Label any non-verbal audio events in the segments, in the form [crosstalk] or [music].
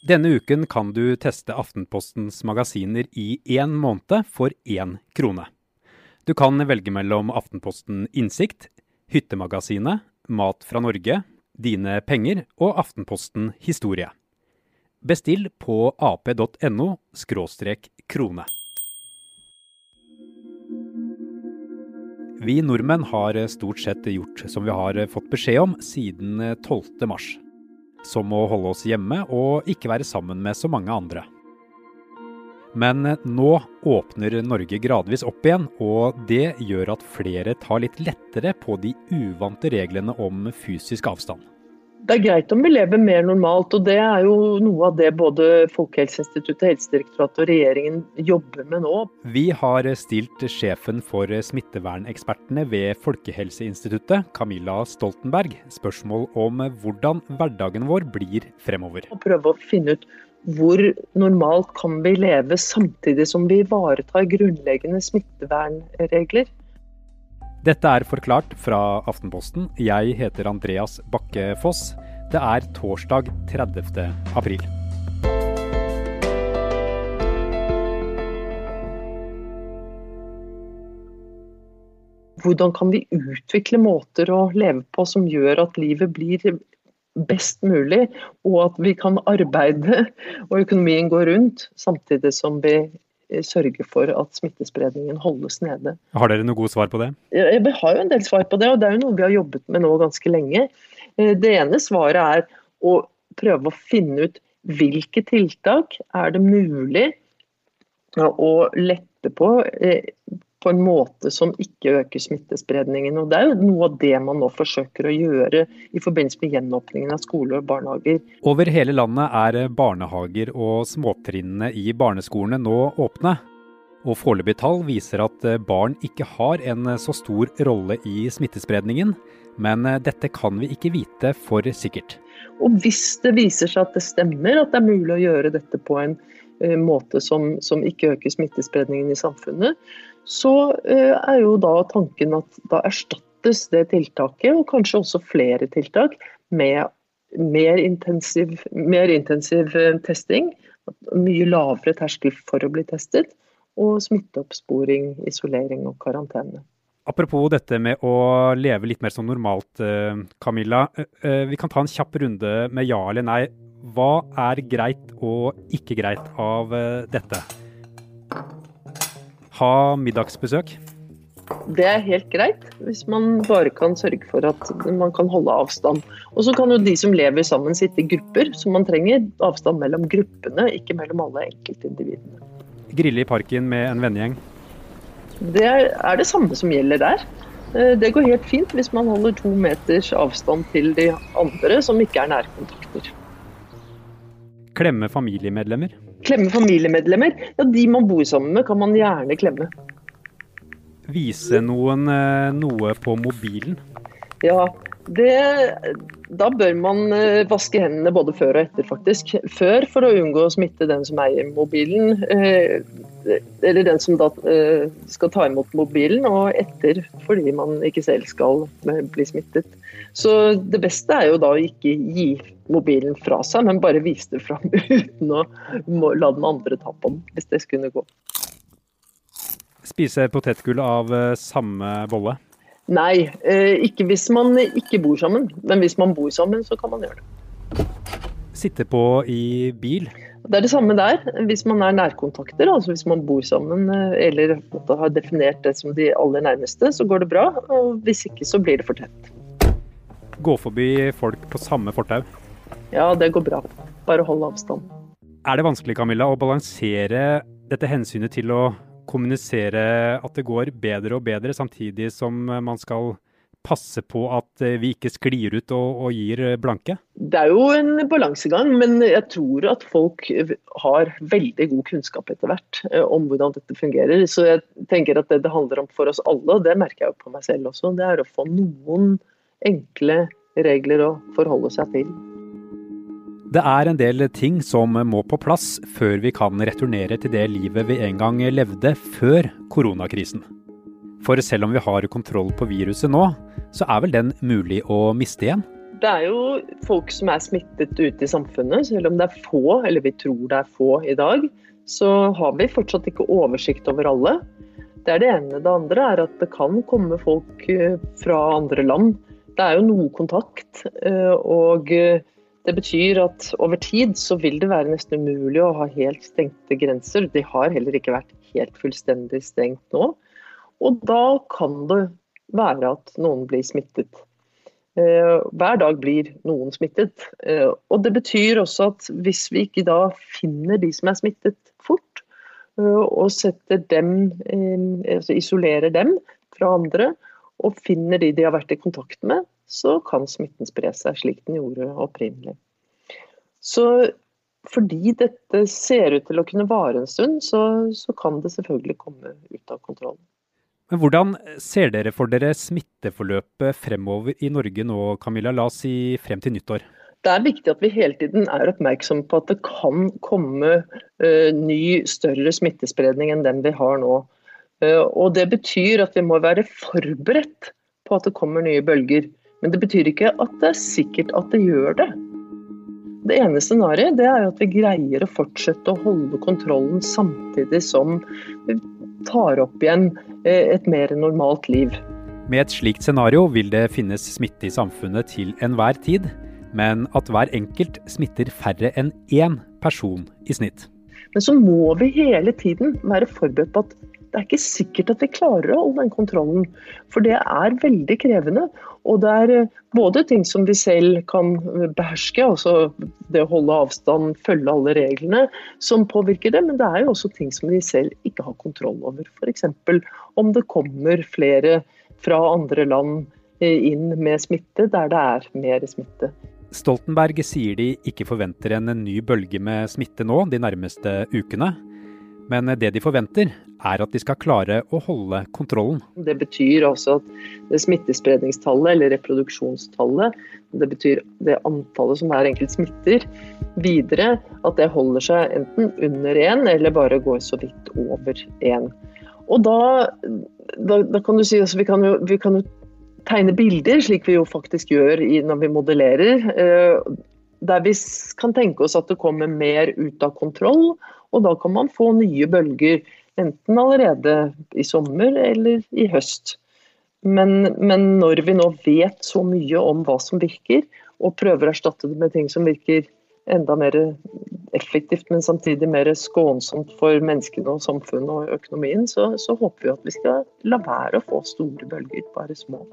Denne uken kan du teste Aftenpostens magasiner i én måned for én krone. Du kan velge mellom Aftenposten Innsikt, Hyttemagasinet, Mat fra Norge, Dine penger og Aftenposten Historie. Bestill på ap.no krone. Vi nordmenn har stort sett gjort som vi har fått beskjed om siden 12. mars. Som å holde oss hjemme og ikke være sammen med så mange andre. Men nå åpner Norge gradvis opp igjen, og det gjør at flere tar litt lettere på de uvante reglene om fysisk avstand. Det er greit om vi lever mer normalt, og det er jo noe av det både Folkehelseinstituttet, Helsedirektoratet og regjeringen jobber med nå. Vi har stilt sjefen for smittevernekspertene ved Folkehelseinstituttet, Camilla Stoltenberg, spørsmål om hvordan hverdagen vår blir fremover. Og prøve å finne ut hvor normalt kan vi leve samtidig som vi ivaretar grunnleggende smittevernregler. Dette er Forklart fra Aftenposten. Jeg heter Andreas Bakke Foss. Det er torsdag 30. april. Hvordan kan vi utvikle måter å leve på som gjør at livet blir best mulig, og at vi kan arbeide og økonomien går rundt, samtidig som vi eh, sørger for at smittespredningen holdes nede. Har dere noe gode svar på det? Vi har jo en del svar på det, og det er jo noe vi har jobbet med nå ganske lenge. Eh, det ene svaret er å prøve å finne ut hvilke tiltak er det mulig å lette på eh, på en måte som ikke øker smittespredningen. Og Det er jo noe av det man nå forsøker å gjøre i forbindelse med gjenåpningen av skoler og barnehager. Over hele landet er barnehager og småtrinnene i barneskolene nå åpne. Og Foreløpige tall viser at barn ikke har en så stor rolle i smittespredningen. Men dette kan vi ikke vite for sikkert. Og hvis det viser seg at det stemmer at det er mulig å gjøre dette på en eh, måte som, som ikke øker smittespredningen i samfunnet, så eh, er jo da tanken at da erstattes det tiltaket, og kanskje også flere tiltak, med mer intensiv, mer intensiv eh, testing. Mye lavere terskel for å bli testet. Og smitteoppsporing, isolering og karantene. Apropos dette med å leve litt mer som normalt, eh, Camilla. Vi kan ta en kjapp runde med ja eller nei. Hva er greit og ikke greit av dette? Ha middagsbesøk? Det er helt greit, hvis man bare kan sørge for at man kan holde avstand. Og så kan jo de som lever sammen sitte i grupper, så man trenger avstand mellom gruppene, ikke mellom alle enkeltindividene. Grille i parken med en vennegjeng? Det er det samme som gjelder der. Eh, det går helt fint hvis man holder to meters avstand til de andre som ikke er nærkontakter. Klemme familiemedlemmer? Klemme familiemedlemmer? Ja, De man bor sammen med, kan man gjerne klemme. Vise noen eh, noe på mobilen? Ja, det, da bør man eh, vaske hendene både før og etter, faktisk. Før for å unngå å smitte den som eier mobilen, eh, eller den som da skal ta imot mobilen, og etter fordi man ikke selv skal bli smittet. Så det beste er jo da å ikke gi mobilen fra seg, men bare vise det fram [laughs] uten å la den andre ta på den, hvis det skulle gå. Spise potetgull av eh, samme bolle? Nei, eh, ikke hvis man ikke bor sammen. Men hvis man bor sammen, så kan man gjøre det. Sitte på i bil? Det er det samme der. Hvis man er nærkontakter, altså hvis man bor sammen eh, eller har definert det som de aller nærmeste, så går det bra. Og hvis ikke, så blir det for tett gå forbi folk på samme fortau? Ja, det går bra. Bare hold avstand. Er det vanskelig Camilla, å balansere dette hensynet til å kommunisere at det går bedre og bedre, samtidig som man skal passe på at vi ikke sklir ut og, og, gir blanke? Det er jo en balansegang, men jeg tror at folk har veldig god kunnskap etter hvert eh, om hvordan dette fungerer. Så jeg tenker at det det handler om for oss alle, og det merker jeg jo på meg selv også, det er å få noen enkle regler å forholde seg til. Det er en del ting som må på plass før vi kan returnere til det livet vi en gang levde før koronakrisen. For selv om vi har kontroll på viruset nå, så er vel den mulig å miste igjen? Det er jo folk som er smittet ute i samfunnet. Selv om det er få, eller vi tror det er få i dag, så har vi fortsatt ikke oversikt over alle. Det er det ene. Det andre er at det kan komme folk eh, fra andre land. Det er jo noe kontakt. Eh, og eh, det betyr at over tid så vil det være nesten umulig å ha helt stengte grenser. De har heller ikke vært helt fullstendig stengt nå. Og da kan det være at noen blir smittet. Hver dag blir noen smittet. Og det betyr også at hvis vi ikke da finner de som er smittet fort, og setter dem, altså isolerer dem fra andre, og finner de de har vært i kontakt med, så kan smitten spre seg slik den gjorde opprinnelig. Så fordi dette ser ut til å kunne vare en stund, så, så kan det selvfølgelig komme ut av kontroll. Men Hvordan ser dere for dere smitteforløpet fremover i Norge nå, Camilla? La oss si frem til nyttår. Det er viktig at vi hele tiden er oppmerksomme på at det kan komme uh, ny, større smittespredning enn den vi har nå. Uh, og Det betyr at vi må være forberedt på at det kommer nye bølger. Men det betyr ikke at det er sikkert at det gjør det. Det ene scenarioet er at vi greier å fortsette å holde kontrollen samtidig som vi tar opp igjen uh, et mer normalt liv. Med et slikt scenario vil det finnes smitte i samfunnet til enhver tid men at hver enkelt smitter færre enn én person i snitt. Men så må vi hele tiden være forberedt på at det er ikke sikkert at vi klarer å holde den kontrollen. For det er veldig krevende. Og det er eh, både ting som vi selv kan beherske, altså det å holde avstand, følge alle reglene, som påvirker det. Men det er jo også ting som vi selv ikke har kontroll over. F.eks. om det kommer flere fra andre land eh, inn med smitte der det er mer smitte. Stoltenberg sier de ikke forventer en ny bølge med smitte nå de nærmeste ukene. Men det de forventer, er at de skal klare å holde kontrollen. Det betyr også at smittespredningstallet, eller reproduksjonstallet, det betyr det antallet som hver enkelt smitter, videre, at det holder seg enten under én eller bare går så vidt over én. Og da, da, da, kan du si altså, vi, kan jo, vi kan jo tegne bilder, slik vi jo faktisk gjør når vi modellerer. Eh, der vi kan tenke oss at det kommer mer ut av kontroll, og da kan man få nye bølger. Enten allerede i sommer eller i høst. Men, men når vi nå vet så mye om hva som virker, og prøver å erstatte det med ting som virker enda mer effektivt, men samtidig mer skånsomt for menneskene og samfunnet og økonomien, så, så håper vi at vi skal la være å få store bølger, bare små.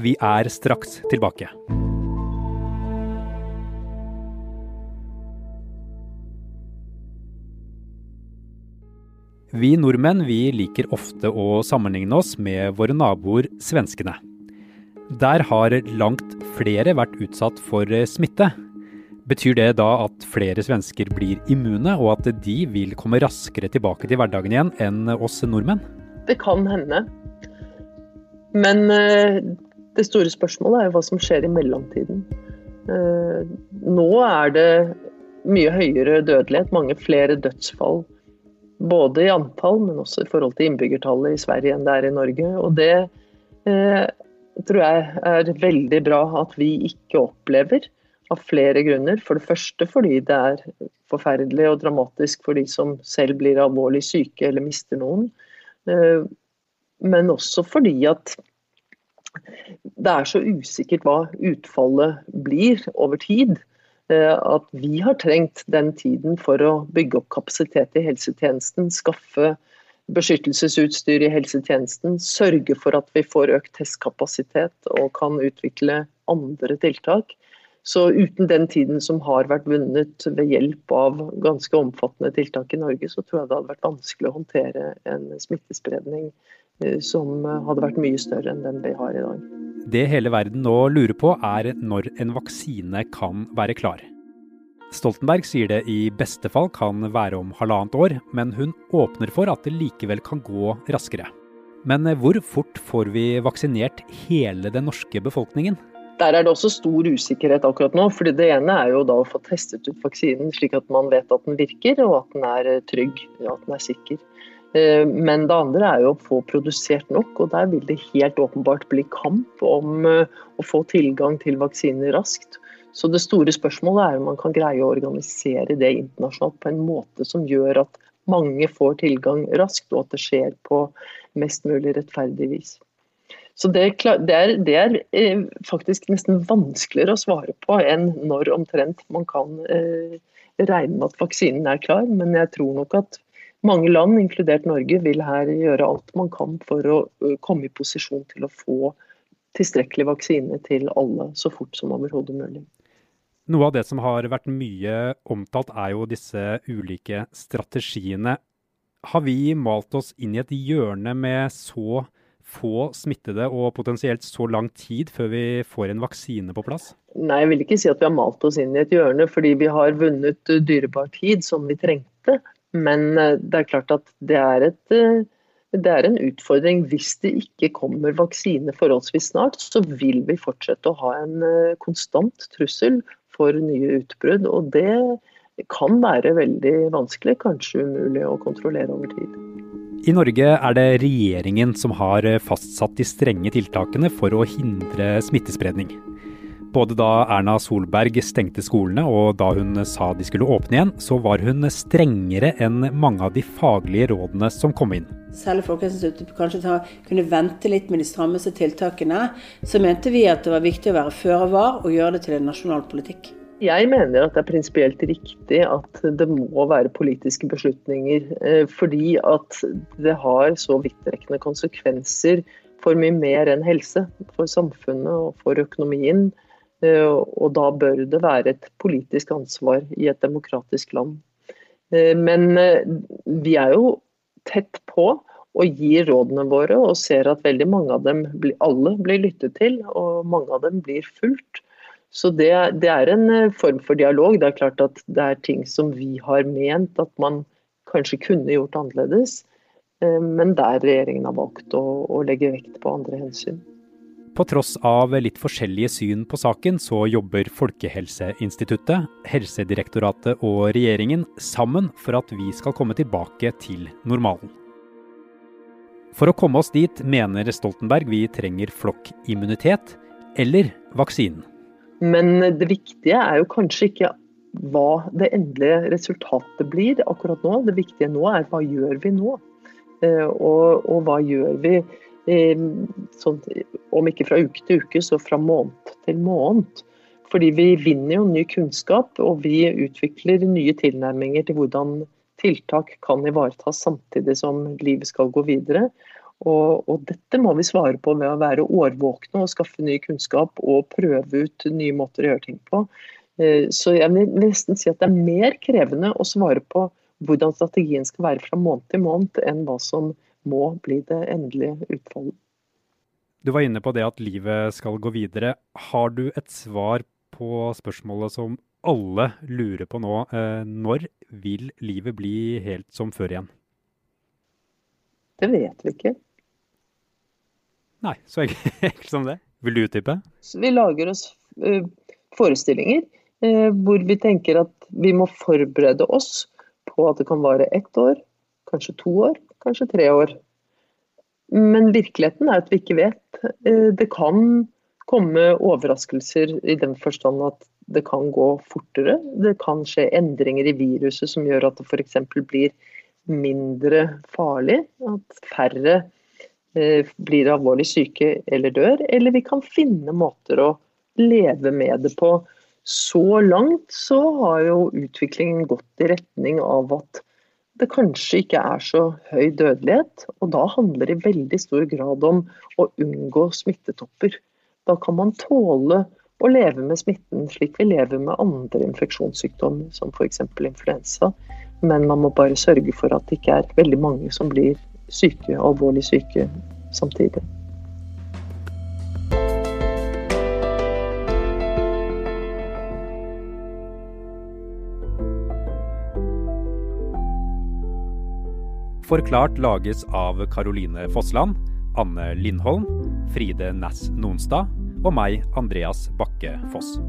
Vi er straks tilbake. Vi nordmenn vi liker ofte å sammenligne oss med våre naboer svenskene. Der har langt flere vært utsatt for smitte. Betyr det da at flere svensker blir immune, og at de vil komme raskere tilbake til hverdagen igjen enn oss nordmenn? Det kan hende. Men eh, det store spørsmålet er jo hva som skjer i mellomtiden. Eh, nå er det mye høyere dødelighet, mange flere dødsfall. Både i antall, men også i forhold til innbyggertallet i Sverige enn det er i Norge. Og det eh, tror jeg er veldig bra at vi ikke opplever, av flere grunner. For det første fordi det er forferdelig og dramatisk for de som selv blir alvorlig syke eller mister noen. Eh, men også fordi at det er så usikkert hva utfallet blir over tid. Eh, at vi har trengt den tiden for å bygge opp kapasitet i helsetjenesten, skaffe beskyttelsesutstyr i helsetjenesten, sørge for at vi får økt testkapasitet og kan utvikle andre tiltak. Så uten den tiden som har vært vunnet ved hjelp av ganske omfattende tiltak i Norge, så tror jeg det hadde vært vanskelig å håndtere en smittespredning Eh, som eh, hadde vært mye større enn den vi har i dag. Det hele verden nå lurer på er når en vaksine kan være klar. Stoltenberg sier det i beste fall kan være om halvannet år, men hun åpner for at det likevel kan gå raskere. Men hvor fort får vi vaksinert hele den norske befolkningen? Der er det også stor usikkerhet akkurat nå. fordi Det ene er jo da å få testet ut vaksinen slik at man vet at den virker og at den er trygg, at den er sikker. Eh, men det andre er jo å få produsert nok, og der vil det helt åpenbart bli kamp om eh, å få tilgang til vaksiner raskt. Så det store spørsmålet er om man kan greie å organisere det internasjonalt på en måte som gjør at mange får tilgang raskt, og at det skjer på mest mulig rettferdig vis. Så det, det, er, det, er, eh, faktisk nesten vanskeligere å svare på enn når omtrent man kan eh, regne med at vaksinen er klar. Men jeg tror nok at mange land, inkludert Norge, vil her gjøre alt man kan for å komme i posisjon til å få tilstrekkelig vaksine til alle så fort som overhodet mulig. Noe av det som har vært mye omtalt, er jo disse ulike strategiene. Har vi malt oss inn i et hjørne med så få smittede og potensielt så lang tid før vi får en vaksine på plass? Nei, jeg vil ikke si at vi har malt oss inn i et hjørne, fordi vi har vunnet dyrebar tid som vi trengte. Men eh, det er klart at det er, et, eh, det er en utfordring. Hvis det ikke kommer vaksine forholdsvis snart, så vil vi fortsette å ha en eh, konstant trussel for nye utbrudd. Og det kan være veldig vanskelig, kanskje umulig å kontrollere over tid. I Norge er det regjeringen som har fastsatt de strenge tiltakene for å hindre smittespredning. Både da Erna Solberg stengte skolene og da hun sa de skulle åpne igjen, så var hun strengere enn mange av de faglige rådene som kom inn. Selv Folkehelseinstituttet kanskje ta, kunne vente litt med de strammeste tiltakene, så mente vi at det var viktig å være føre var og gjøre det til en nasjonal politikk. Jeg mener at det er prinsipielt riktig at det må være politiske beslutninger. Eh, fordi at det har så vidtrekkende konsekvenser for mye mer enn helse. For samfunnet og for økonomien. Eh, og da bør det være et politisk ansvar i et demokratisk land. Eh, men vi er jo tett på og gir rådene våre og ser at veldig mange av dem, alle blir lyttet til og mange av dem blir fulgt. Så det, det, er en eh, form for dialog. Det er klart at det er ting som vi har ment at man kanskje kunne gjort annerledes, eh, men der regjeringen har valgt å, å legge vekt på andre hensyn. På tross av litt forskjellige syn på saken, så jobber Folkehelseinstituttet, Helsedirektoratet og regjeringen sammen for at vi skal komme tilbake til normalen. For å komme oss dit mener Stoltenberg vi trenger flokkimmunitet eller vaksinen. Men det viktige er jo kanskje ikke hva det endelige resultatet blir akkurat nå. Det viktige nå er hva gjør vi nå? Eh, og, og hva gjør vi sånn, om ikke fra uke til uke, så fra måned til måned. Fordi vi vinner jo ny kunnskap, og vi utvikler nye tilnærminger til hvordan tiltak kan ivaretas samtidig som livet skal gå videre. Og, og, dette må vi svare på ved å være årvåkne og skaffe ny kunnskap og prøve ut nye måter å gjøre ting på. Eh, så jeg vil nesten si at det er mer krevende å svare på hvordan strategien skal være fra måned til måned, enn hva som må bli det endelige utfallet. Du var inne på det at livet skal gå videre. Har du et svar på spørsmålet som alle lurer på nå? Eh, når vil livet bli helt som før igjen? Det vet vi ikke. Nei, så [laughs] enkelt som det. Vil du utdype? Vi lager oss uh, forestillinger uh, hvor vi tenker at vi må forberede oss på at det kan vare ett år, kanskje to år, kanskje tre år. Men virkeligheten er at vi ikke vet. Uh, det kan komme overraskelser i den forstand at det kan gå fortere. Det kan skje endringer i viruset som gjør at det f.eks. blir mindre farlig. At færre Eh, blir alvorlig syke eller dør, eller vi kan finne måter å leve med det på. Så langt så har jo utviklingen gått i retning av at det kanskje ikke er så høy dødelighet. Og da handler det i veldig stor grad om å unngå smittetopper. Da kan man tåle å leve med smitten slik vi lever med andre infeksjonssykdommer, som f.eks. influensa. Men man må bare sørge for at det ikke er veldig mange som blir syke, alvorlig syke samtidig. Forklart lages av Caroline Fossland, Anne Lindholm, Fride Næss Nonstad og meg, Andreas Bakke Foss.